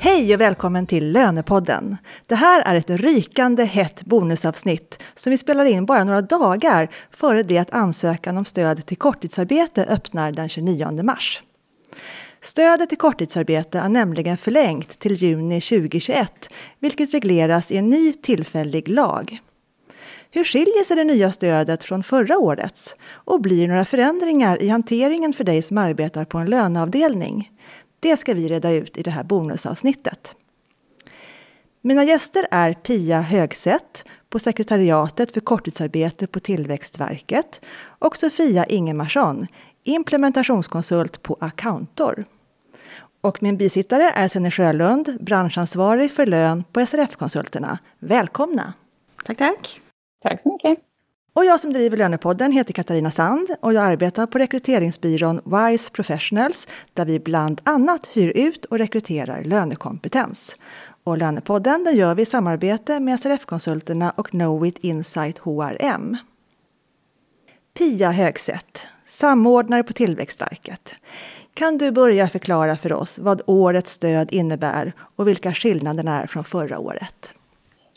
Hej och välkommen till Lönepodden! Det här är ett rykande hett bonusavsnitt som vi spelar in bara några dagar före det att ansökan om stöd till korttidsarbete öppnar den 29 mars. Stödet till korttidsarbete är nämligen förlängt till juni 2021, vilket regleras i en ny tillfällig lag. Hur skiljer sig det nya stödet från förra årets? Och blir det några förändringar i hanteringen för dig som arbetar på en löneavdelning? Det ska vi reda ut i det här bonusavsnittet. Mina gäster är Pia Högsätt på sekretariatet för korttidsarbete på Tillväxtverket och Sofia Ingemarsson, implementationskonsult på Accountor. Och min bisittare är Senny Sjölund, branschansvarig för lön på SRF-konsulterna. Välkomna! Tack, tack! Tack så mycket! Och jag som driver Lönepodden heter Katarina Sand och jag arbetar på rekryteringsbyrån Wise Professionals där vi bland annat hyr ut och rekryterar lönekompetens. Och Lönepodden den gör vi i samarbete med SRF-konsulterna och Knowit Insight HRM. Pia Högsätt, samordnare på Tillväxtverket. Kan du börja förklara för oss vad årets stöd innebär och vilka skillnaderna är från förra året?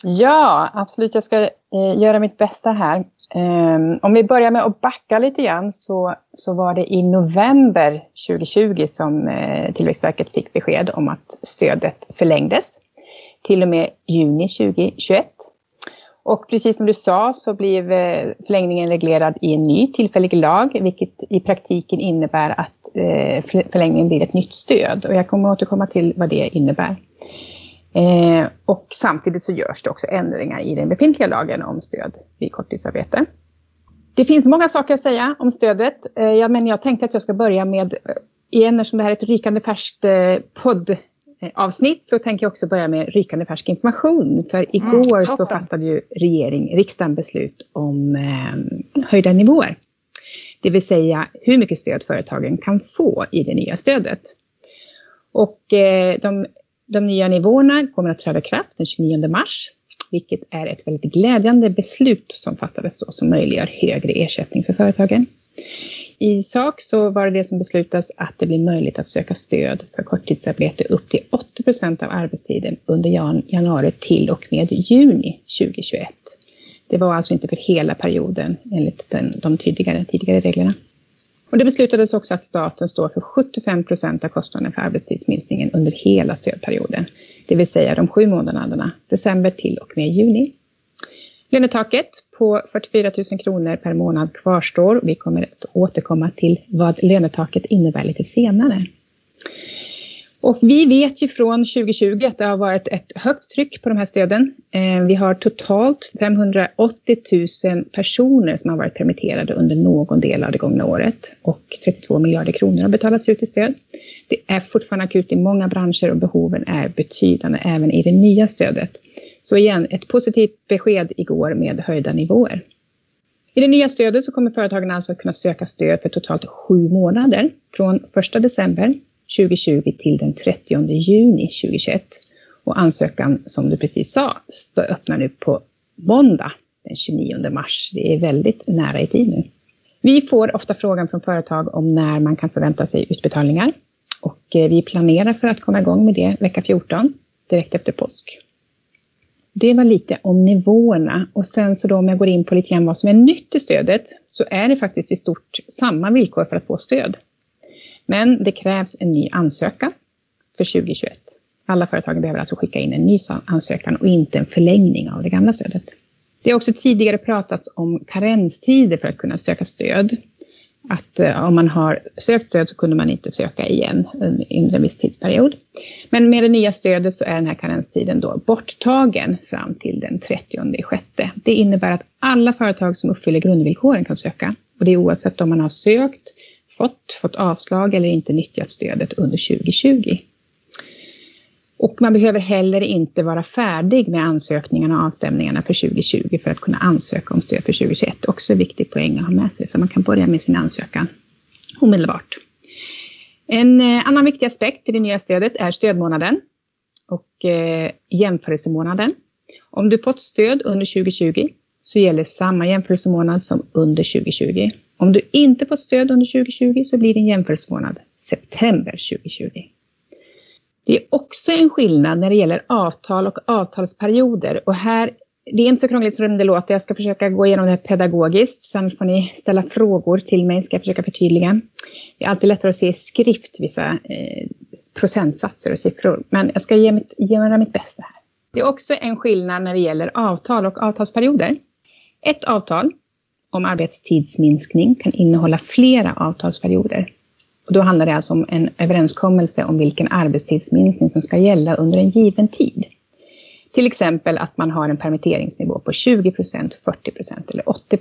Ja, absolut. Jag ska eh, göra mitt bästa här. Um, om vi börjar med att backa lite grann så, så var det i november 2020 som eh, Tillväxtverket fick besked om att stödet förlängdes till och med juni 2021. Och precis som du sa så blev eh, förlängningen reglerad i en ny tillfällig lag, vilket i praktiken innebär att eh, förlängningen blir ett nytt stöd. Och jag kommer återkomma till vad det innebär. Eh, och samtidigt så görs det också ändringar i den befintliga lagen om stöd vid korttidsarbete. Det finns många saker att säga om stödet, eh, ja, men jag tänkte att jag ska börja med, eh, igen eftersom det här är ett rykande färskt eh, poddavsnitt, så tänker jag också börja med rykande färsk information. För mm, igår mm, så fattade ju regering, riksdagen beslut om eh, höjda nivåer. Det vill säga hur mycket stöd företagen kan få i det nya stödet. Och eh, de de nya nivåerna kommer att träda kraft den 29 mars, vilket är ett väldigt glädjande beslut som fattades då som möjliggör högre ersättning för företagen. I sak så var det det som beslutas att det blir möjligt att söka stöd för korttidsarbete upp till 80 procent av arbetstiden under januari till och med juni 2021. Det var alltså inte för hela perioden enligt den, de tidigare, tidigare reglerna. Och det beslutades också att staten står för 75 procent av kostnaden för arbetstidsminskningen under hela stödperioden. Det vill säga de sju månaderna december till och med juni. Lönetaket på 44 000 kronor per månad kvarstår. Vi kommer att återkomma till vad lönetaket innebär lite senare. Och vi vet ju från 2020 att det har varit ett högt tryck på de här stöden. Eh, vi har totalt 580 000 personer som har varit permitterade under någon del av det gångna året och 32 miljarder kronor har betalats ut i stöd. Det är fortfarande akut i många branscher och behoven är betydande även i det nya stödet. Så igen, ett positivt besked igår med höjda nivåer. I det nya stödet så kommer företagen alltså kunna söka stöd för totalt sju månader från 1 december 2020 till den 30 juni 2021. Och ansökan, som du precis sa, öppnar nu på måndag den 29 mars. Det är väldigt nära i tid nu. Vi får ofta frågan från företag om när man kan förvänta sig utbetalningar. Och eh, vi planerar för att komma igång med det vecka 14, direkt efter påsk. Det var lite om nivåerna och sen så då om jag går in på lite grann vad som är nytt i stödet så är det faktiskt i stort samma villkor för att få stöd. Men det krävs en ny ansökan för 2021. Alla företag behöver alltså skicka in en ny ansökan och inte en förlängning av det gamla stödet. Det har också tidigare pratats om karenstider för att kunna söka stöd. Att eh, om man har sökt stöd så kunde man inte söka igen under en viss tidsperiod. Men med det nya stödet så är den här karenstiden då borttagen fram till den 30 sjätte. Det innebär att alla företag som uppfyller grundvillkoren kan söka. Och det är oavsett om man har sökt, fått, fått avslag eller inte nyttjat stödet under 2020. Och man behöver heller inte vara färdig med ansökningarna och avstämningarna för 2020 för att kunna ansöka om stöd för 2021. Också en viktig poäng att ha med sig, så man kan börja med sin ansökan omedelbart. En eh, annan viktig aspekt i det nya stödet är stödmånaden och eh, jämförelsemånaden. Om du fått stöd under 2020 så gäller samma jämförelsemånad som under 2020. Om du inte fått stöd under 2020 så blir din jämförelsemånad september 2020. Det är också en skillnad när det gäller avtal och avtalsperioder. Och här, det är inte så krångligt som det låter. Jag ska försöka gå igenom det här pedagogiskt. Sen får ni ställa frågor till mig, ska jag försöka förtydliga. Det är alltid lättare att se i skrift vissa eh, procentsatser och siffror. Men jag ska ge mitt, göra mitt bästa här. Det är också en skillnad när det gäller avtal och avtalsperioder. Ett avtal om arbetstidsminskning kan innehålla flera avtalsperioder. Och då handlar det alltså om en överenskommelse om vilken arbetstidsminskning som ska gälla under en given tid. Till exempel att man har en permitteringsnivå på 20% 40% eller 80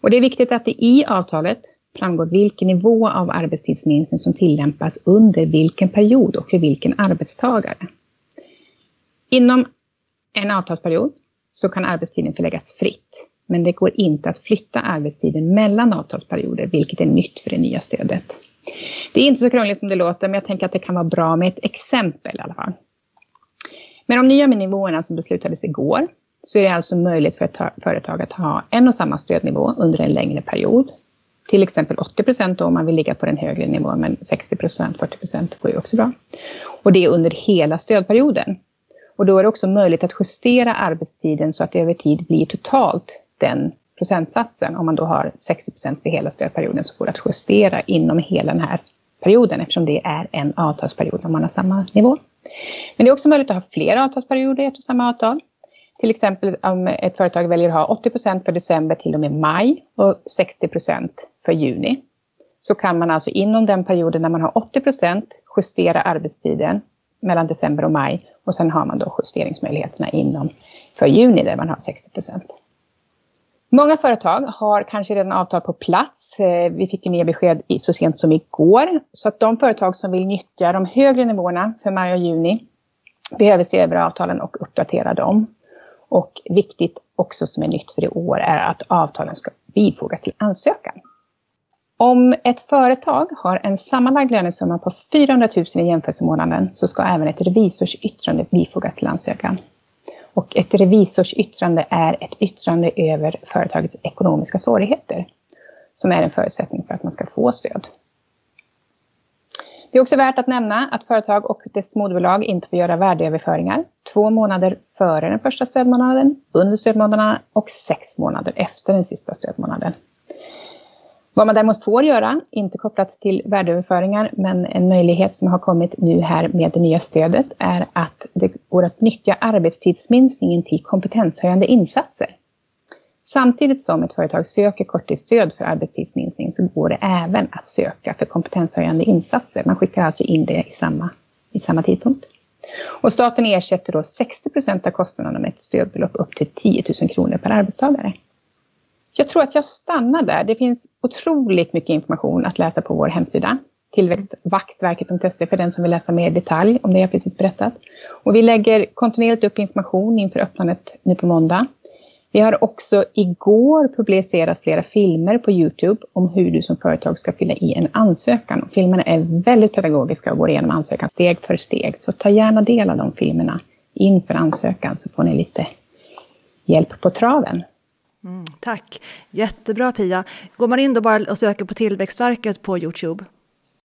Och det är viktigt att det i avtalet framgår vilken nivå av arbetstidsminskning som tillämpas under vilken period och för vilken arbetstagare. Inom en avtalsperiod så kan arbetstiden förläggas fritt men det går inte att flytta arbetstiden mellan avtalsperioder, vilket är nytt för det nya stödet. Det är inte så krångligt som det låter, men jag tänker att det kan vara bra med ett exempel i alla fall. Med de nya nivåerna som beslutades igår så är det alltså möjligt för ett företag att ha en och samma stödnivå under en längre period. Till exempel 80 procent om man vill ligga på den högre nivån, men 60 procent, 40 procent går ju också bra. Och det är under hela stödperioden. Och då är det också möjligt att justera arbetstiden så att det över tid blir totalt den procentsatsen. Om man då har 60 procent för hela stödperioden så går det att justera inom hela den här perioden eftersom det är en avtalsperiod om man har samma nivå. Men det är också möjligt att ha flera avtalsperioder i ett och samma avtal. Till exempel om ett företag väljer att ha 80 procent för december till och med maj och 60 procent för juni. Så kan man alltså inom den perioden när man har 80 procent justera arbetstiden mellan december och maj och sen har man då justeringsmöjligheterna inom för juni där man har 60 procent. Många företag har kanske redan avtal på plats. Eh, vi fick nya besked så sent som igår. Så att de företag som vill nyttja de högre nivåerna för maj och juni behöver se över avtalen och uppdatera dem. Och viktigt också som är nytt för i år är att avtalen ska bifogas till ansökan. Om ett företag har en sammanlagd lönesumma på 400 000 i jämförelsemånaden så ska även ett revisorsyttrande bifogas till ansökan. Och ett revisorsyttrande är ett yttrande över företagets ekonomiska svårigheter som är en förutsättning för att man ska få stöd. Det är också värt att nämna att företag och dess moderbolag inte får göra värdeöverföringar två månader före den första stödmånaden, under stödmånaderna och sex månader efter den sista stödmånaden. Vad man däremot får göra, inte kopplat till värdeöverföringar, men en möjlighet som har kommit nu här med det nya stödet, är att det går att nyttja arbetstidsminskningen till kompetenshöjande insatser. Samtidigt som ett företag söker korttidsstöd för arbetstidsminskning så går det även att söka för kompetenshöjande insatser. Man skickar alltså in det i samma, i samma tidpunkt. Och staten ersätter då 60 procent av kostnaderna med ett stödbelopp upp till 10 000 kronor per arbetstagare. Jag tror att jag stannar där. Det finns otroligt mycket information att läsa på vår hemsida. Tillväxtvaktverket.se för den som vill läsa mer i detalj om det jag precis berättat. Och vi lägger kontinuerligt upp information inför öppnandet nu på måndag. Vi har också igår publicerat flera filmer på Youtube om hur du som företag ska fylla i en ansökan. Filmerna är väldigt pedagogiska och går igenom ansökan steg för steg. Så ta gärna del av de filmerna inför ansökan så får ni lite hjälp på traven. Mm, tack! Jättebra Pia. Går man in då bara och söker på Tillväxtverket på Youtube?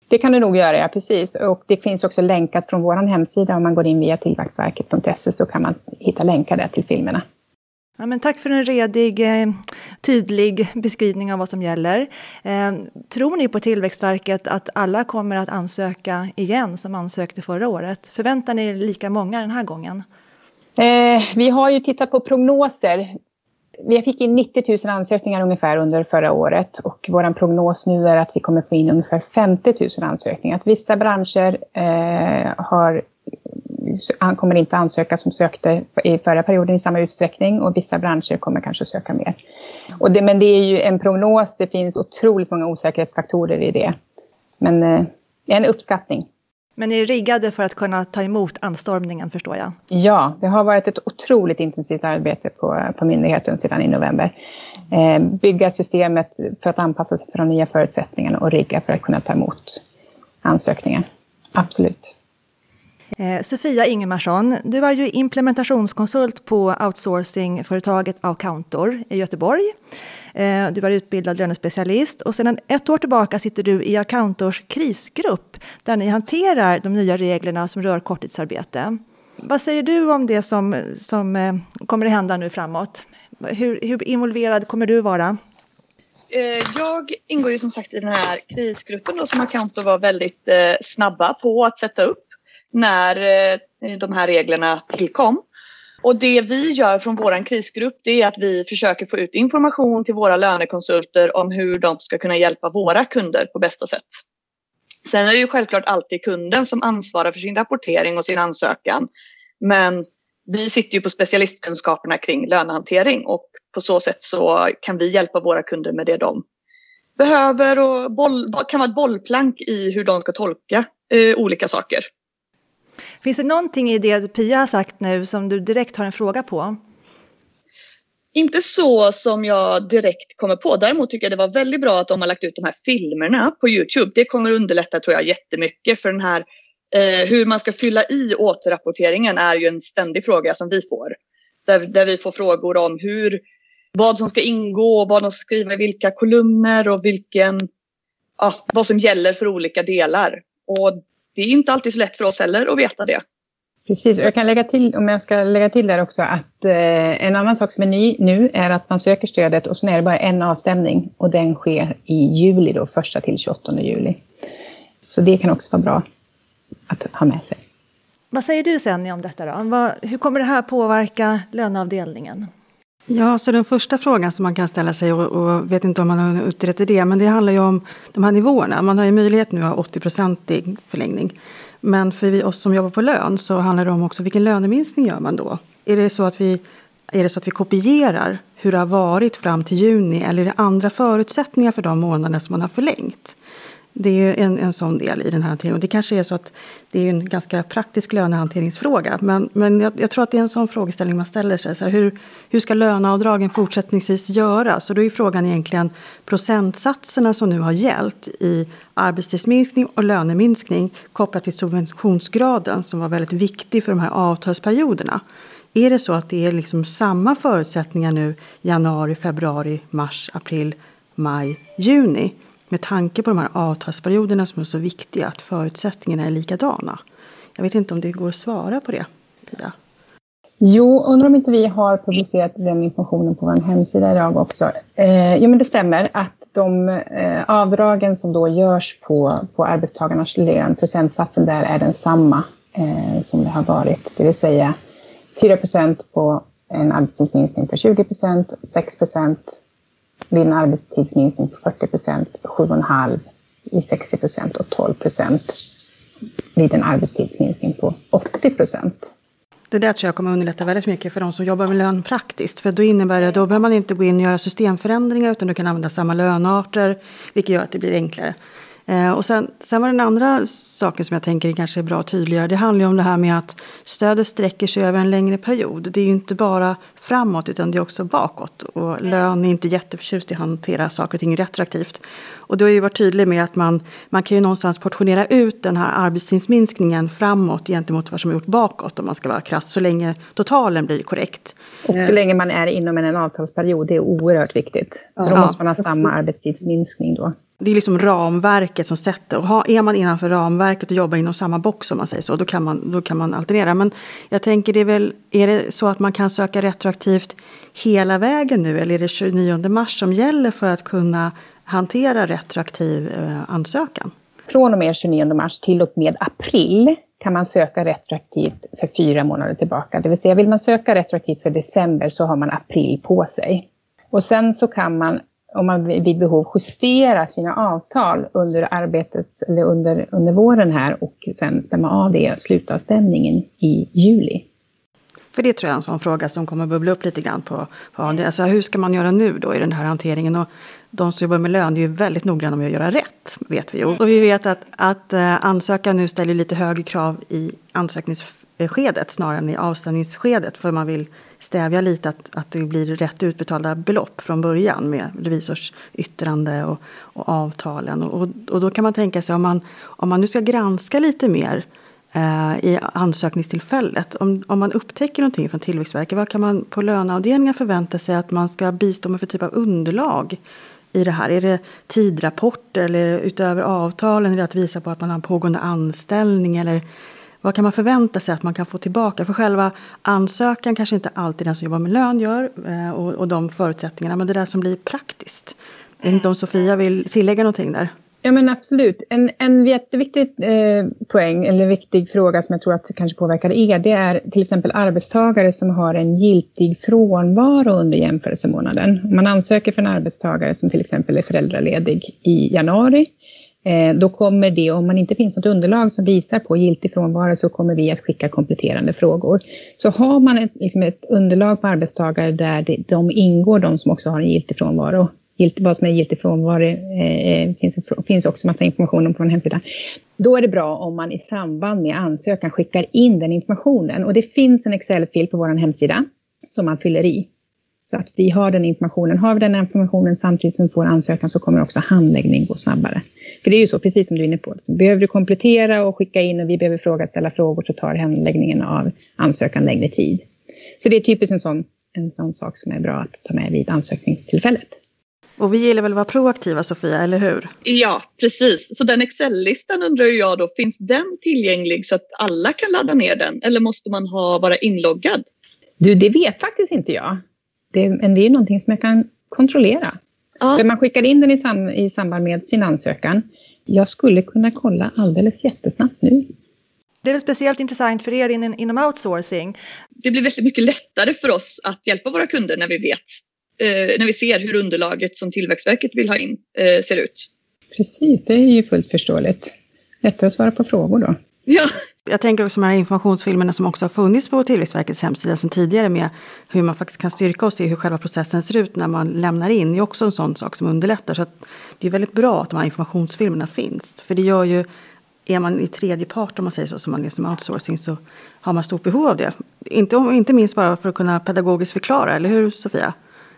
Det kan du nog göra, ja precis. Och det finns också länkat från vår hemsida. Om man går in via tillväxtverket.se så kan man hitta länkar där till filmerna. Ja, men tack för en redig, eh, tydlig beskrivning av vad som gäller. Eh, tror ni på Tillväxtverket att alla kommer att ansöka igen som ansökte förra året? Förväntar ni er lika många den här gången? Eh, vi har ju tittat på prognoser vi fick in 90 000 ansökningar ungefär under förra året och vår prognos nu är att vi kommer få in ungefär 50 000 ansökningar. Att vissa branscher eh, har, kommer inte ansöka som sökte i förra perioden i samma utsträckning och vissa branscher kommer kanske söka mer. Och det, men det är ju en prognos, det finns otroligt många osäkerhetsfaktorer i det. Men eh, en uppskattning. Men ni är riggade för att kunna ta emot anstormningen förstår jag? Ja, det har varit ett otroligt intensivt arbete på, på myndigheten sedan i november. Eh, bygga systemet för att anpassa sig för de nya förutsättningarna och rigga för att kunna ta emot ansökningar. Absolut. Eh, Sofia Ingemarsson, du är ju implementationskonsult på outsourcingföretaget Accountor i Göteborg. Eh, du är utbildad lönespecialist och sedan ett år tillbaka sitter du i Accountors krisgrupp där ni hanterar de nya reglerna som rör korttidsarbete. Vad säger du om det som, som eh, kommer att hända nu framåt? Hur, hur involverad kommer du vara? Jag ingår ju som sagt i den här krisgruppen då, som Accountor var väldigt eh, snabba på att sätta upp när eh, de här reglerna tillkom. Och det vi gör från vår krisgrupp det är att vi försöker få ut information till våra lönekonsulter om hur de ska kunna hjälpa våra kunder på bästa sätt. Sen är det ju självklart alltid kunden som ansvarar för sin rapportering och sin ansökan. Men vi sitter ju på specialistkunskaperna kring lönehantering och på så sätt så kan vi hjälpa våra kunder med det de behöver och boll, kan vara ett bollplank i hur de ska tolka eh, olika saker. Finns det någonting i det Pia har sagt nu som du direkt har en fråga på? Inte så som jag direkt kommer på. Däremot tycker jag det var väldigt bra att de har lagt ut de här filmerna på Youtube. Det kommer underlätta tror jag jättemycket för den här eh, hur man ska fylla i återrapporteringen är ju en ständig fråga som vi får. Där, där vi får frågor om hur, vad som ska ingå, vad de ska skriva i vilka kolumner och vilken, ja, vad som gäller för olika delar. Och det är inte alltid så lätt för oss heller att veta det. Precis, och jag kan lägga till, om jag ska lägga till där också, att eh, en annan sak som är ny nu är att man söker stödet och så är det bara en avstämning och den sker i juli då, första till 28 juli. Så det kan också vara bra att ha med sig. Vad säger du Senni om detta då? Vad, hur kommer det här påverka löneavdelningen? Ja, så den första frågan som man kan ställa sig, och, och vet inte om man har utrett det, men det handlar ju om de här nivåerna. Man har ju möjlighet nu att ha 80-procentig förlängning. Men för vi, oss som jobbar på lön så handlar det om också vilken löneminskning gör man då? Är det så att vi, är det så att vi kopierar hur det har varit fram till juni eller är det andra förutsättningar för de månader som man har förlängt? Det är en, en sån del i den här hanteringen. Och det kanske är så att det är en ganska praktisk lönehanteringsfråga. Men, men jag, jag tror att det är en sån frågeställning man ställer sig. Så här, hur, hur ska löneavdragen fortsättningsvis göras? Och då är frågan egentligen procentsatserna som nu har gällt i arbetstidsminskning och löneminskning kopplat till subventionsgraden som var väldigt viktig för de här avtalsperioderna. Är det så att det är liksom samma förutsättningar nu januari, februari, mars, april, maj, juni? Med tanke på de här avtalsperioderna som är så viktiga, att förutsättningarna är likadana. Jag vet inte om det går att svara på det, Pia? Jo, undrar om inte vi har publicerat den informationen på vår hemsida idag också. Eh, jo, men det stämmer att de eh, avdragen som då görs på, på arbetstagarnas lön, procentsatsen där är densamma eh, som det har varit. Det vill säga 4% på en arbetstidsminskning för 20% 6 vid en arbetstidsminskning på 40 procent, 7,5 i 60 procent och 12 procent vid en arbetstidsminskning på 80 procent. Det där tror jag kommer underlätta väldigt mycket för de som jobbar med lön praktiskt. För då innebär det, då behöver man inte gå in och göra systemförändringar utan du kan använda samma lönearter, vilket gör att det blir enklare. Eh, och sen, sen var den andra saken som jag tänker kanske är bra att tydliggöra. Det handlar ju om det här med att stödet sträcker sig över en längre period. Det är ju inte bara framåt utan det är också bakåt. Och lön är inte jätteförtjust i att hantera saker och ting retroaktivt. Och då har ju varit tydlig med att man, man kan ju någonstans portionera ut den här arbetstidsminskningen framåt gentemot vad som är gjort bakåt om man ska vara krass. Så länge totalen blir korrekt. Och så länge man är inom en avtalsperiod, det är oerhört viktigt. Så då måste man ha samma arbetstidsminskning då. Det är liksom ramverket som sätter. Och är man innanför ramverket och jobbar inom samma box om man säger så, då kan man, då kan man alternera. Men jag tänker, det är väl, är det så att man kan söka retroaktivt hela vägen nu? Eller är det 29 mars som gäller för att kunna hantera retroaktiv eh, ansökan? Från och med 29 mars till och med april kan man söka retroaktivt för fyra månader tillbaka. Det vill säga, vill man söka retroaktivt för december så har man april på sig. Och sen så kan man om man vid behov justera sina avtal under arbetet eller under, under våren här och sen stämma av det slutavstämningen i juli. För det tror jag är en sån fråga som kommer bubbla upp lite grann på, på alltså, hur ska man göra nu då i den här hanteringen? Och de som jobbar med lön är ju väldigt noggranna med att göra rätt, vet vi ju. Och vi vet att, att uh, ansökan nu ställer lite högre krav i ansökningsskedet snarare än i avstämningsskedet, för man vill stävja lite att, att det blir rätt utbetalda belopp från början med revisors yttrande och, och avtalen. Och, och då kan man tänka sig om man, om man nu ska granska lite mer eh, i ansökningstillfället. Om, om man upptäcker någonting från Tillväxtverket, vad kan man på löneavdelningen förvänta sig att man ska bistå med för typ av underlag i det här? Är det tidrapporter eller utöver avtalen? Är det att visa på att man har en pågående anställning? Eller vad kan man förvänta sig att man kan få tillbaka? För själva ansökan kanske inte alltid den som jobbar med lön gör eh, och, och de förutsättningarna, men det där som blir praktiskt. Jag vet inte om Sofia vill tillägga någonting där? Ja men absolut. En, en jätteviktig eh, poäng, eller viktig fråga som jag tror att kanske påverkar er, det är till exempel arbetstagare som har en giltig frånvaro under jämförelsemånaden. Om man ansöker för en arbetstagare som till exempel är föräldraledig i januari, eh, då kommer det, om man inte finns något underlag som visar på giltig frånvaro, så kommer vi att skicka kompletterande frågor. Så har man ett, liksom ett underlag på arbetstagare där det, de ingår, de som också har en giltig frånvaro, gilt, vad som är giltig frånvaro eh, eh, finns, finns också massa information om på en hemsida. Då är det bra om man i samband med ansökan skickar in den informationen. Och det finns en Excel-fil på vår hemsida som man fyller i. Så att vi har den informationen. Har vi den informationen samtidigt som vi får ansökan så kommer också handläggning gå snabbare. För det är ju så, precis som du är inne på. Så behöver du komplettera och skicka in och vi behöver fråga, ställa frågor så tar handläggningen av ansökan längre tid. Så det är typiskt en sån, en sån sak som är bra att ta med vid ansökningstillfället. Och vi gillar väl att vara proaktiva Sofia, eller hur? Ja, precis. Så den Excel-listan undrar jag då, finns den tillgänglig så att alla kan ladda ner den? Eller måste man ha, vara inloggad? Du, det vet faktiskt inte jag. Det, men det är någonting som jag kan kontrollera. Ja. För man skickar in den i, sam, i samband med sin ansökan. Jag skulle kunna kolla alldeles jättesnabbt nu. Det är väl speciellt intressant för er inom outsourcing? Det blir väldigt mycket lättare för oss att hjälpa våra kunder när vi vet när vi ser hur underlaget som Tillväxtverket vill ha in eh, ser ut. Precis, det är ju fullt förståeligt. Lättare att svara på frågor då. Ja. Jag tänker också de här informationsfilmerna som också har funnits på Tillväxtverkets hemsida sedan tidigare med hur man faktiskt kan styrka och se hur själva processen ser ut när man lämnar in. Det är också en sån sak som underlättar. Så det är väldigt bra att de här informationsfilmerna finns. För det gör ju, är man i tredje part om man säger så, som man är som outsourcing så har man stort behov av det. Inte, inte minst bara för att kunna pedagogiskt förklara, eller hur Sofia?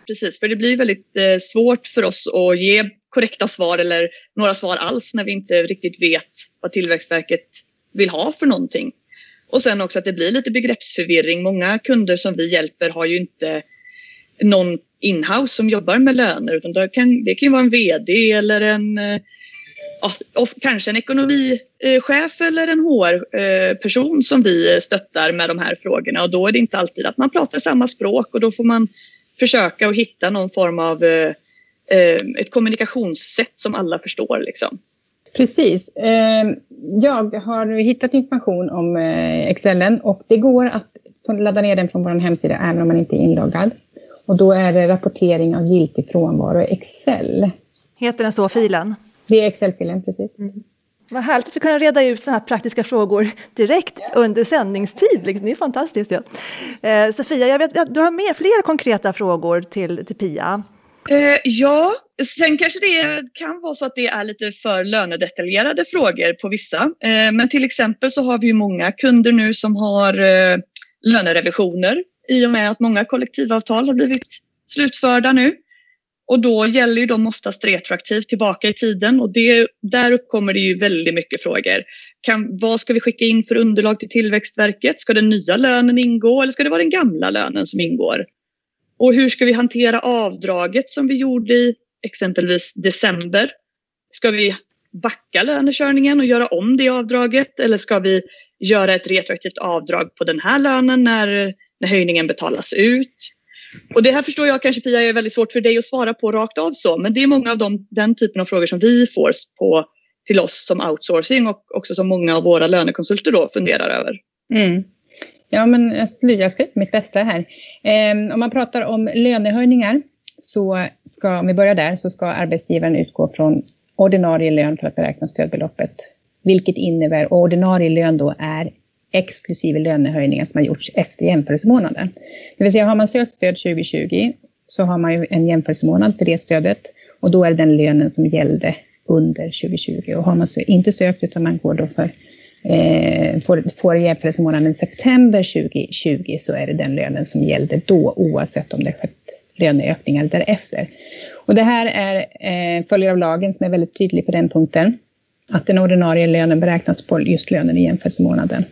Precis. För det blir väldigt eh, svårt för oss att ge korrekta svar eller några svar alls när vi inte riktigt vet vad Tillväxtverket vill ha för någonting. Och sen också att det blir lite begreppsförvirring. Många kunder som vi hjälper har ju inte någon inhouse som jobbar med löner utan det kan, det kan vara en VD eller en eh, ja, kanske en ekonomichef eller en HR-person eh, som vi stöttar med de här frågorna och då är det inte alltid att man pratar samma språk och då får man försöka att hitta någon form av eh, eh, ett kommunikationssätt som alla förstår. Liksom. Precis. Eh, jag har hittat information om Excelen och det går att ladda ner den från vår hemsida även om man inte är inloggad. Och då är det rapportering av giltig frånvaro i Excel. Heter den så, filen? Det är Excel-filen, precis. Mm. Vad härligt att vi kan reda ut sådana här praktiska frågor direkt under sändningstid. Det är fantastiskt. Ja. Eh, Sofia, jag vet, du har med fler konkreta frågor till, till Pia. Eh, ja, sen kanske det kan vara så att det är lite för lönedetaljerade frågor på vissa. Eh, men till exempel så har vi många kunder nu som har lönerevisioner i och med att många kollektivavtal har blivit slutförda nu. Och då gäller ju de oftast retroaktivt tillbaka i tiden och det, där uppkommer det ju väldigt mycket frågor. Kan, vad ska vi skicka in för underlag till Tillväxtverket? Ska den nya lönen ingå eller ska det vara den gamla lönen som ingår? Och hur ska vi hantera avdraget som vi gjorde i exempelvis december? Ska vi backa lönekörningen och göra om det avdraget eller ska vi göra ett retroaktivt avdrag på den här lönen när, när höjningen betalas ut? Och det här förstår jag kanske Pia är väldigt svårt för dig att svara på rakt av så, men det är många av de, den typen av frågor som vi får på, till oss som outsourcing och också som många av våra lönekonsulter då funderar över. Mm. Ja, men jag ska göra mitt bästa här. Eh, om man pratar om lönehöjningar så ska, om vi börjar där, så ska arbetsgivaren utgå från ordinarie lön för att beräkna stödbeloppet. Vilket innebär, och ordinarie lön då är exklusive lönehöjningar som har gjorts efter jämförelsemånaden. Det vill säga har man sökt stöd 2020 så har man ju en jämförelsemånad för det stödet och då är det den lönen som gällde under 2020. Och har man inte sökt utan man går då för eh, får, får jämförelsemånaden september 2020 så är det den lönen som gällde då oavsett om det skett löneökningar därefter. Och det här är, eh, följer av lagen som är väldigt tydlig på den punkten. att den ordinarie lönen beräknas på just lönen i jämförelsemånaden.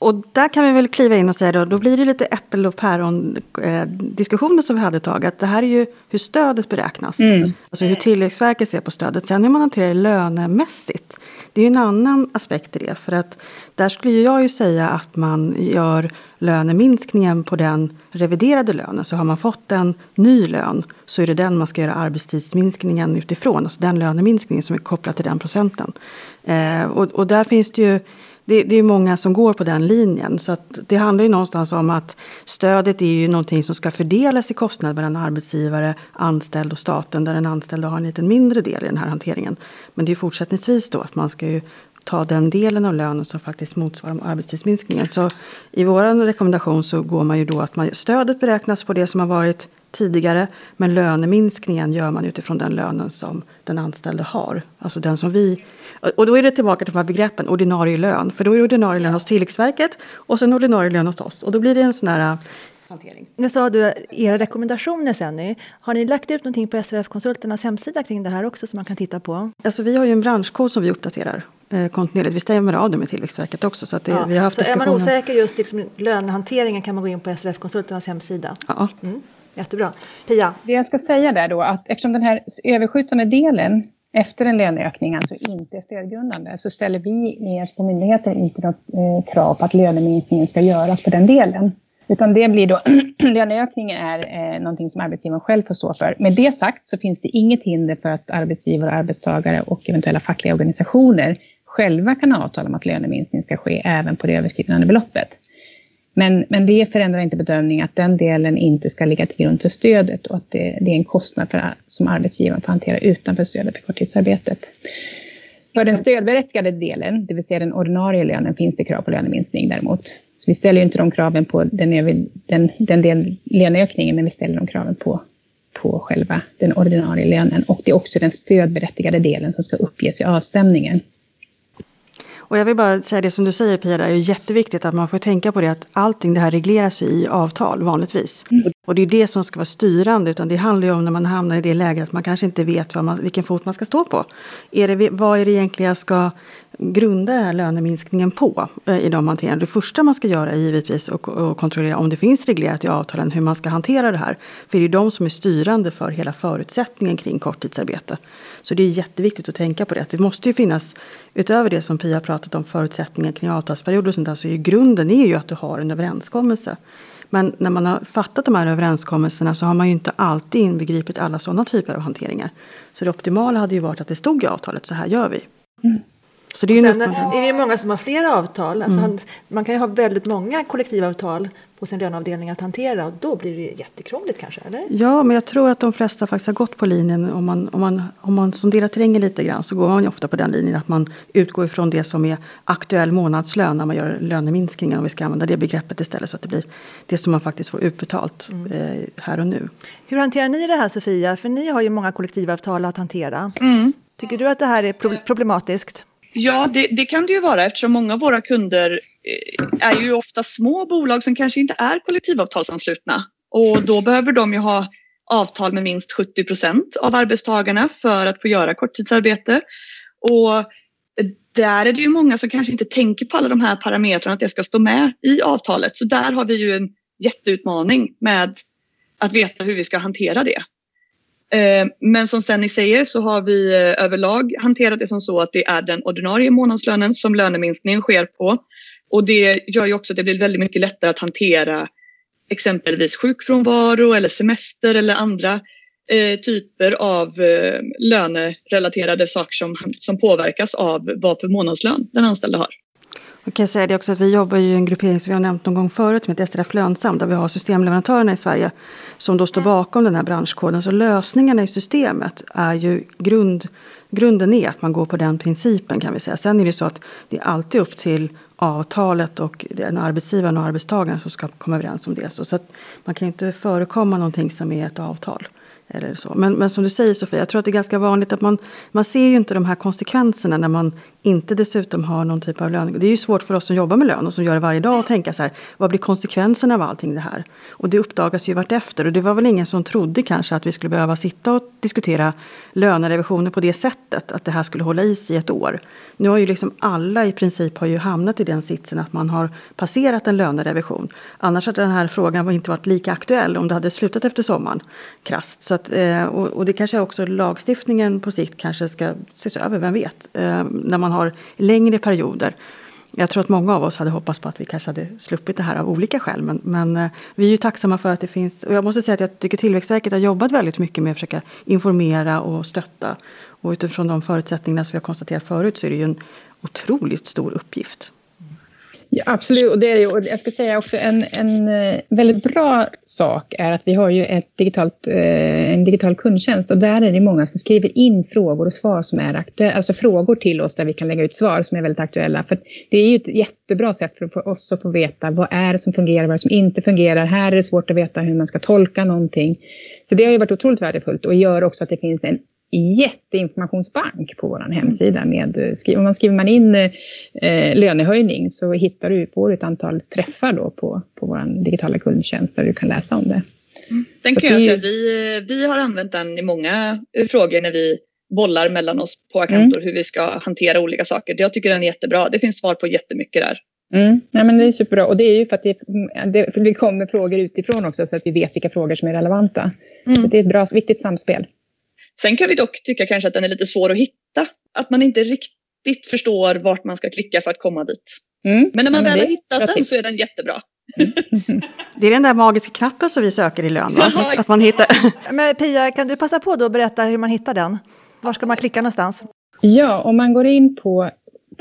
Och där kan vi väl kliva in och säga då, då blir det lite äppel och päron eh, diskussioner som vi hade ett tag. Att det här är ju hur stödet beräknas. Mm. Alltså hur Tillväxtverket ser på stödet. Sen hur man hanterar det lönemässigt. Det är ju en annan aspekt i det. För att där skulle jag ju säga att man gör löneminskningen på den reviderade lönen. Så har man fått en ny lön så är det den man ska göra arbetstidsminskningen utifrån. Alltså den löneminskningen som är kopplad till den procenten. Eh, och, och där finns det ju det, det, är många som går på den linjen. Så det handlar ju någonstans om att stödet är ju någonting som ska fördelas i kostnad mellan arbetsgivare, anställd och staten. Där den anställda har en lite mindre del i den här hanteringen. Men det är fortsättningsvis då att man ska ju ta den delen av lönen som faktiskt motsvarar arbetstidsminskningen. Så i vår rekommendation så går man ju då att man, stödet beräknas på det som har varit tidigare. Men löneminskningen gör man utifrån den lönen som den anställde har. Alltså den som vi... Och då är det tillbaka till de här begreppen ordinarie lön. För då är det ordinarie lön hos Tillväxtverket och sen ordinarie lön hos oss. Och då blir det en sån här äh, hantering. Nu sa du era rekommendationer Senny. Har ni lagt ut någonting på SRF-konsulternas hemsida kring det här också som man kan titta på? Alltså vi har ju en branschkod som vi uppdaterar eh, kontinuerligt. Vi stämmer av det med Tillväxtverket också. Så, att det, ja. vi har haft så är man osäker just liksom lönehanteringen kan man gå in på SRF-konsulternas hemsida? Ja. Mm. Jättebra. Pia? Det jag ska säga där då, att eftersom den här överskjutande delen efter en löneökning alltså inte är stödgrundande så ställer vi på myndigheten inte något eh, krav på att löneminskningen ska göras på den delen. Utan det blir då, löneökningen är eh, någonting som arbetsgivaren själv får stå för. Med det sagt så finns det inget hinder för att arbetsgivare, arbetstagare och eventuella fackliga organisationer själva kan avtala om att löneminskning ska ske även på det överskridande beloppet. Men, men det förändrar inte bedömningen att den delen inte ska ligga till grund för stödet och att det, det är en kostnad för, som arbetsgivaren får hantera utanför stödet för korttidsarbetet. För den stödberättigade delen, det vill säga den ordinarie lönen, finns det krav på löneminskning däremot. Så vi ställer ju inte de kraven på den, den, den del löneökningen, men vi ställer de kraven på, på själva den ordinarie lönen. Och det är också den stödberättigade delen som ska uppges i avstämningen. Och jag vill bara säga det som du säger Pia, det är jätteviktigt att man får tänka på det att allting det här regleras i avtal vanligtvis. Mm. Och det är det som ska vara styrande, utan det handlar ju om när man hamnar i det läget att man kanske inte vet vad man, vilken fot man ska stå på. Är det, vad är det egentligen jag ska grunda den här löneminskningen på eh, i de hanteringarna. Det första man ska göra är givetvis att kontrollera om det finns reglerat i avtalen hur man ska hantera det här. För det är de som är styrande för hela förutsättningen kring korttidsarbete. Så det är jätteviktigt att tänka på det. Att det måste ju finnas, utöver det som Pia pratat om, förutsättningar kring avtalsperioder och sånt där, så är ju grunden är ju att du har en överenskommelse. Men när man har fattat de här överenskommelserna så har man ju inte alltid inbegripit alla sådana typer av hanteringar. Så det optimala hade ju varit att det stod i avtalet, så här gör vi. Mm. Så det är, sen är det många som har flera avtal. Alltså mm. Man kan ju ha väldigt många kollektivavtal på sin löneavdelning att hantera och då blir det jättekrångligt kanske? Eller? Ja, men jag tror att de flesta faktiskt har gått på linjen. Om man, om man, om man sonderar terrängen lite grann så går man ju ofta på den linjen att man utgår ifrån det som är aktuell månadslön när man gör löneminskningar. Om vi ska använda det begreppet istället så att det blir det som man faktiskt får utbetalt mm. eh, här och nu. Hur hanterar ni det här Sofia? För ni har ju många kollektivavtal att hantera. Mm. Tycker du att det här är problematiskt? Ja, det, det, kan det ju vara eftersom många av våra kunder eh, är ju ofta små bolag som kanske inte är kollektivavtalsanslutna. Och då behöver de ju ha avtal med minst 70 procent av arbetstagarna för att få göra korttidsarbete. Och där är det ju många som kanske inte tänker på alla de här parametrarna att det ska stå med i avtalet. Så där har vi ju en jätteutmaning med att veta hur vi ska hantera det. Eh, men som Senni säger så har vi eh, överlag hanterat det som så att det är den ordinarie månadslönen som löneminskningen sker på. Och det gör ju också att det blir väldigt mycket lättare att hantera exempelvis sjukfrånvaro eller semester eller andra eh, typer av eh, lönerelaterade saker som, som påverkas av vad för månadslön den anställde har. Jag kan säga det också att vi jobbar i en gruppering som vi har nämnt någon gång förut som heter SRF Lönsam där vi har systemleverantörerna i Sverige som då står bakom den här branschkoden. Så lösningarna i systemet är ju grund, grunden är att man går på den principen kan vi säga. Sen är det så att det är alltid upp till avtalet och den arbetsgivaren och arbetstagaren som ska komma överens om det. Så, så man kan inte förekomma någonting som är ett avtal. Eller så. Men, men som du säger Sofia, jag tror att det är ganska vanligt att man, man ser ju inte de här konsekvenserna när man inte dessutom har någon typ av lön. Det är ju svårt för oss som jobbar med lön och som gör det varje dag att tänka så här, vad blir konsekvenserna av allting det här? Och det uppdagas ju vartefter och det var väl ingen som trodde kanske att vi skulle behöva sitta och diskutera lönerevisioner på det sättet, att det här skulle hålla i sig ett år. Nu har ju liksom alla i princip har ju hamnat i den sitsen att man har passerat en lönerevision. Annars hade den här frågan inte varit lika aktuell om det hade slutat efter sommaren, krasst. Så att, eh, och det kanske också lagstiftningen på sikt kanske ska ses över, vem vet? Eh, när man har längre perioder. Jag tror att många av oss hade hoppats på att vi kanske hade sluppit det här av olika skäl. Men, men eh, vi är ju tacksamma för att det finns. Och jag måste säga att jag tycker Tillväxtverket har jobbat väldigt mycket med att försöka informera och stötta. Och utifrån de förutsättningarna som vi har konstaterat förut så är det ju en otroligt stor uppgift. Ja, absolut, och det är det. Och jag ska säga också en, en eh, väldigt bra sak är att vi har ju ett digitalt, eh, en digital kundtjänst och där är det många som skriver in frågor och svar som är aktuella, alltså frågor till oss där vi kan lägga ut svar som är väldigt aktuella. För det är ju ett jättebra sätt för oss att få veta vad är det som fungerar, vad är det som inte fungerar. Här är det svårt att veta hur man ska tolka någonting. Så det har ju varit otroligt värdefullt och gör också att det finns en jätteinformationsbank på vår hemsida. Med, eh, om man skriver man in eh, lönehöjning så hittar du, får du ett antal träffar då på, på vår digitala kundtjänst där du kan läsa om det. Mm. Den kan jag säga, vi, vi har använt den i många eh, frågor när vi bollar mellan oss på Accountor mm. hur vi ska hantera olika saker. Jag tycker den är jättebra. Det finns svar på jättemycket där. Mm. Ja, men det är superbra. Och det är ju för att det, det, för det kommer frågor utifrån också så att vi vet vilka frågor som är relevanta. Mm. Så det är ett bra, viktigt samspel. Sen kan vi dock tycka kanske att den är lite svår att hitta. Att man inte riktigt förstår vart man ska klicka för att komma dit. Mm. Men när man ja, väl har hittat den så är den jättebra. Mm. Det är den där magiska knappen som vi söker i lön, va? Att man hittar. Men Pia, kan du passa på då att berätta hur man hittar den? Var ska man klicka någonstans? Ja, om man går in på,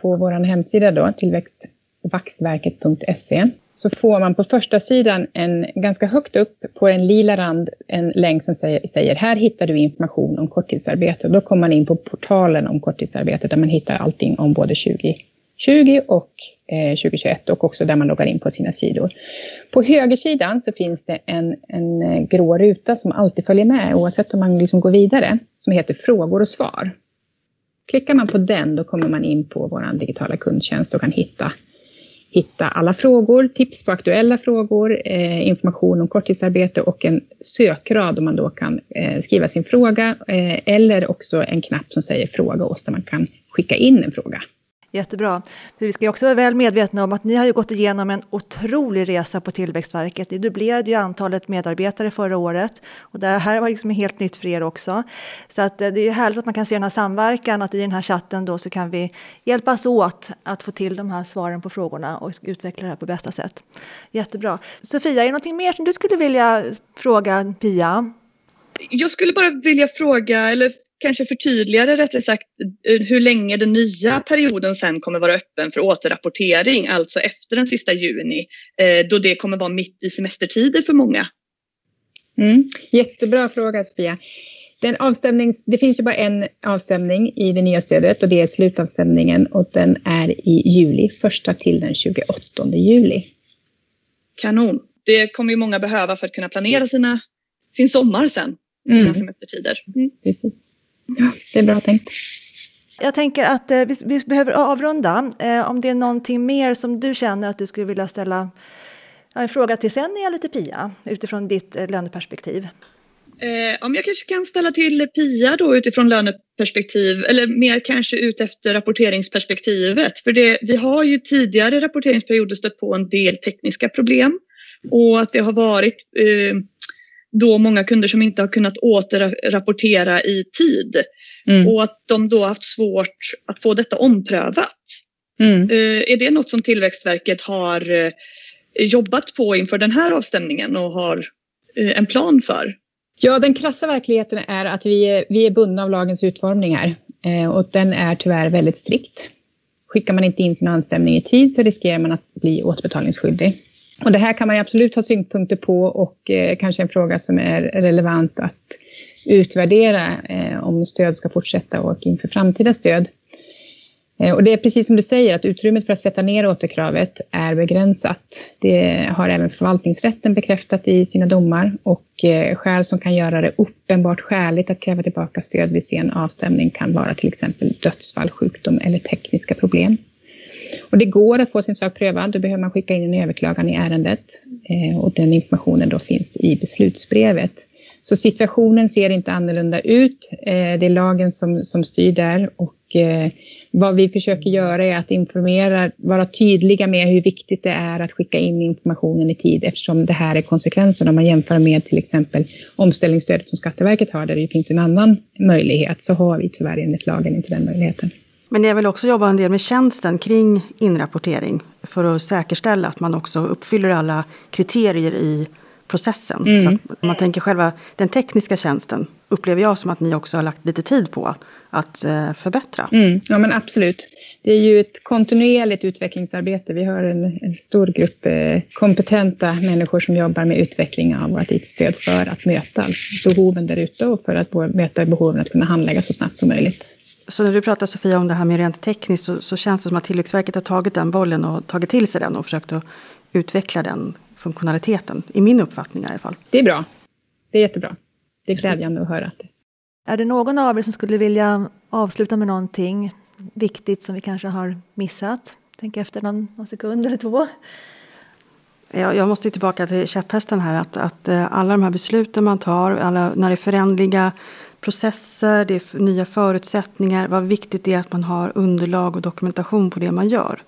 på vår hemsida då, tillväxt vaxtverket.se så får man på första sidan en ganska högt upp på en lila rand en länk som säger, säger här hittar du information om korttidsarbete. Då kommer man in på portalen om korttidsarbete där man hittar allting om både 2020 och eh, 2021 och också där man loggar in på sina sidor. På högersidan så finns det en, en eh, grå ruta som alltid följer med oavsett om man liksom går vidare som heter frågor och svar. Klickar man på den då kommer man in på vår digitala kundtjänst och kan hitta hitta alla frågor, tips på aktuella frågor, eh, information om korttidsarbete och en sökrad där man då kan eh, skriva sin fråga eh, eller också en knapp som säger fråga oss där man kan skicka in en fråga. Jättebra. För vi ska också vara väl medvetna om att ni har ju gått igenom en otrolig resa på Tillväxtverket. Ni dubblerade ju antalet medarbetare förra året och det här var liksom helt nytt för er också. Så att eh, det är ju härligt att man kan se den här samverkan, att i den här chatten då så kan vi hjälpas åt att få till de här svaren på frågorna och utveckla det här på bästa sätt. Jättebra. Sofia, är det någonting mer som du skulle vilja fråga Pia? Jag skulle bara vilja fråga, eller kanske förtydliga det rättare sagt eh, hur länge den nya perioden sen kommer vara öppen för återrapportering, alltså efter den sista juni, eh, då det kommer vara mitt i semestertider för många. Mm. Jättebra fråga Sofia. Den avstämnings, det finns ju bara en avstämning i det nya stödet och det är slutavstämningen och den är i juli, första till den 28 juli. Kanon. Det kommer ju många behöva för att kunna planera sina, sin sommar sen, sina mm. semestertider. Mm. Precis. Ja, det är bra tänkt. Jag tänker att eh, vi, vi, behöver avrunda. Eh, om det är någonting mer som du känner att du skulle vilja ställa en fråga till Senni eller till Pia utifrån ditt eh, löneperspektiv. Eh, om jag kanske kan ställa till Pia då utifrån löneperspektiv eller mer kanske ut efter rapporteringsperspektivet. För det, vi har ju tidigare rapporteringsperioder stött på en del tekniska problem och att det har varit eh, då många kunder som inte har kunnat återrapportera i tid. Mm. Och att de då haft svårt att få detta omprövat. Mm. Eh, är det något som Tillväxtverket har eh, jobbat på inför den här avstämningen och har eh, en plan för? Ja, den krassa verkligheten är att vi är, vi är bundna av lagens utformning här och den är tyvärr väldigt strikt. Skickar man inte in sin anstämning i tid så riskerar man att bli återbetalningsskyldig. Och det här kan man absolut ha synpunkter på och eh, kanske en fråga som är relevant att utvärdera eh, om stöd ska fortsätta och inför framtida stöd. Eh, och det är precis som du säger, att utrymmet för att sätta ner återkravet är begränsat. Det har även förvaltningsrätten bekräftat i sina domar och eh, skäl som kan göra det uppenbart skäligt att kräva tillbaka stöd vid sen avstämning kan vara till exempel dödsfall, sjukdom eller tekniska problem. Och det går att få sin sak prövad, då behöver man skicka in en överklagan i ärendet eh, och den informationen då finns i beslutsbrevet. Så situationen ser inte annorlunda ut. Eh, det är lagen som, som styr där och eh, vad vi försöker göra är att informera, vara tydliga med hur viktigt det är att skicka in informationen i tid eftersom det här är konsekvensen om man jämför med till exempel omställningsstödet som Skatteverket har där det finns en annan möjlighet så har vi tyvärr enligt lagen inte den möjligheten. Men ni vill också jobba en del med tjänsten kring inrapportering för att säkerställa att man också uppfyller alla kriterier i processen. Mm. Så om man tänker själva den tekniska tjänsten upplever jag som att ni också har lagt lite tid på att eh, förbättra. Mm. Ja men absolut. Det är ju ett kontinuerligt utvecklingsarbete. Vi har en, en stor grupp eh, kompetenta människor som jobbar med utveckling av vårt IT-stöd för att möta behoven där ute och för att möta behoven att kunna handlägga så snabbt som möjligt. Så när du pratar Sofia om det här med rent tekniskt så, så känns det som att Tillväxtverket har tagit den bollen och tagit till sig den och försökt att utveckla den funktionaliteten. I min uppfattning i alla fall. Det är bra. Det är jättebra. Det är glädjande att höra. Att Är det någon av er som skulle vilja avsluta med någonting viktigt som vi kanske har missat? Tänk efter någon, någon sekund eller två. Jag, jag måste tillbaka till käpphästen här. Att, att eh, alla de här besluten man tar, alla, när det är förändliga processer, det är nya förutsättningar. Vad viktigt det är att man har underlag och dokumentation på det man gör.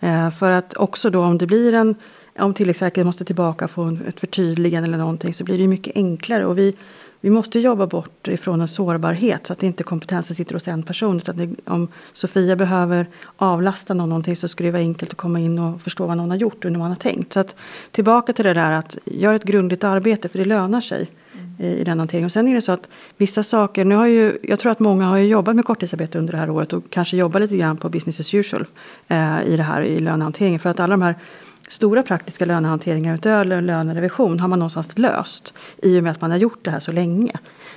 Eh, för att också då om det blir en om Tillväxtverket måste tillbaka och få ett förtydligande eller någonting så blir det mycket enklare. Och vi, vi måste jobba bort ifrån en sårbarhet så att inte kompetensen sitter hos en person. Utan det, om Sofia behöver avlasta någon någonting så ska det vara enkelt att komma in och förstå vad någon har gjort och hur man har tänkt. Så att tillbaka till det där att göra ett grundligt arbete för det lönar sig i, i den hanteringen. Och sen är det så att vissa saker, nu har ju, jag tror att många har jobbat med korttidsarbete under det här året och kanske jobbar lite grann på business as usual eh, i det här i lönehanteringen. För att alla de här stora praktiska lönehanteringar utöver lönerevision har man någonstans löst i och med att man har gjort det här så länge.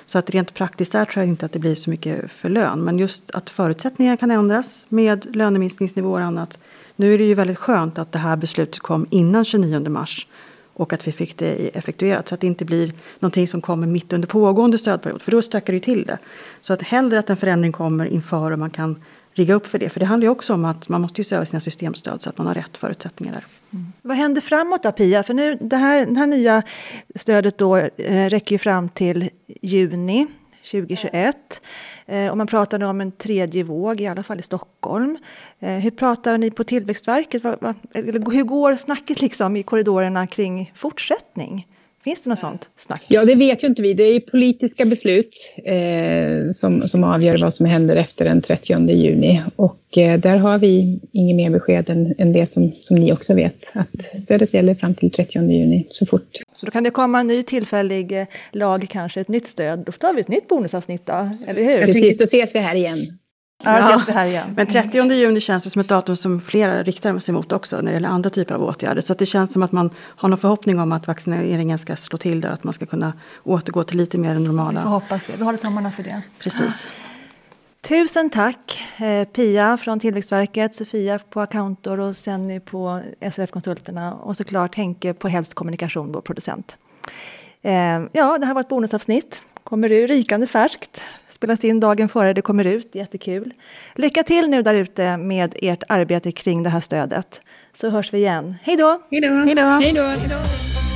Så att rent praktiskt där tror jag inte att det blir så mycket för lön. Men just att förutsättningar kan ändras med löneminskningsnivåer och annat. Nu är det ju väldigt skönt att det här beslutet kom innan 29 mars och att vi fick det effektuerat så att det inte blir någonting som kommer mitt under pågående stödperiod för då stökar det till det. Så att hellre att en förändring kommer inför och man kan rigga upp för det. För det handlar ju också om att man måste ju se över sina systemstöd så att man har rätt förutsättningar där. Mm. Vad händer framåt då Pia? För nu, det här, det här nya stödet då eh, räcker ju fram till juni 2021. Eh, och man pratar nu om en tredje våg, i alla fall i Stockholm. Eh, hur pratar ni på Tillväxtverket? Va, va, hur går snacket liksom i korridorerna kring fortsättning? Finns det något sånt snack? Ja, det vet ju inte vi. Det är politiska beslut eh, som, som avgör vad som händer efter den 30 juni. Och eh, där har vi inget mer besked än, än det som, som ni också vet. Att stödet gäller fram till 30 juni, så fort. Så då kan det komma en ny tillfällig eh, lag, kanske ett nytt stöd. Då tar vi ett nytt bonusavsnitt då, eller hur? Precis, då ses vi här igen. Ja, ja. Här igen. Men 30 juni känns som ett datum som flera riktar sig mot också när det gäller andra typer av åtgärder. Så det känns som att man har någon förhoppning om att vaccineringen ska slå till där. Att man ska kunna återgå till lite mer normala. Vi får hoppas det. Vi håller tummarna för det. Precis. Tusen tack eh, Pia från Tillväxtverket, Sofia på Accountor och Senny på SRF Konsulterna och såklart Henke på Helst Kommunikation, vår producent. Eh, ja, det här var ett bonusavsnitt kommer ut rykande färskt. Spelas in dagen före det kommer ut, jättekul. Lycka till nu där ute med ert arbete kring det här stödet. Så hörs vi igen. Hej då! Hej då!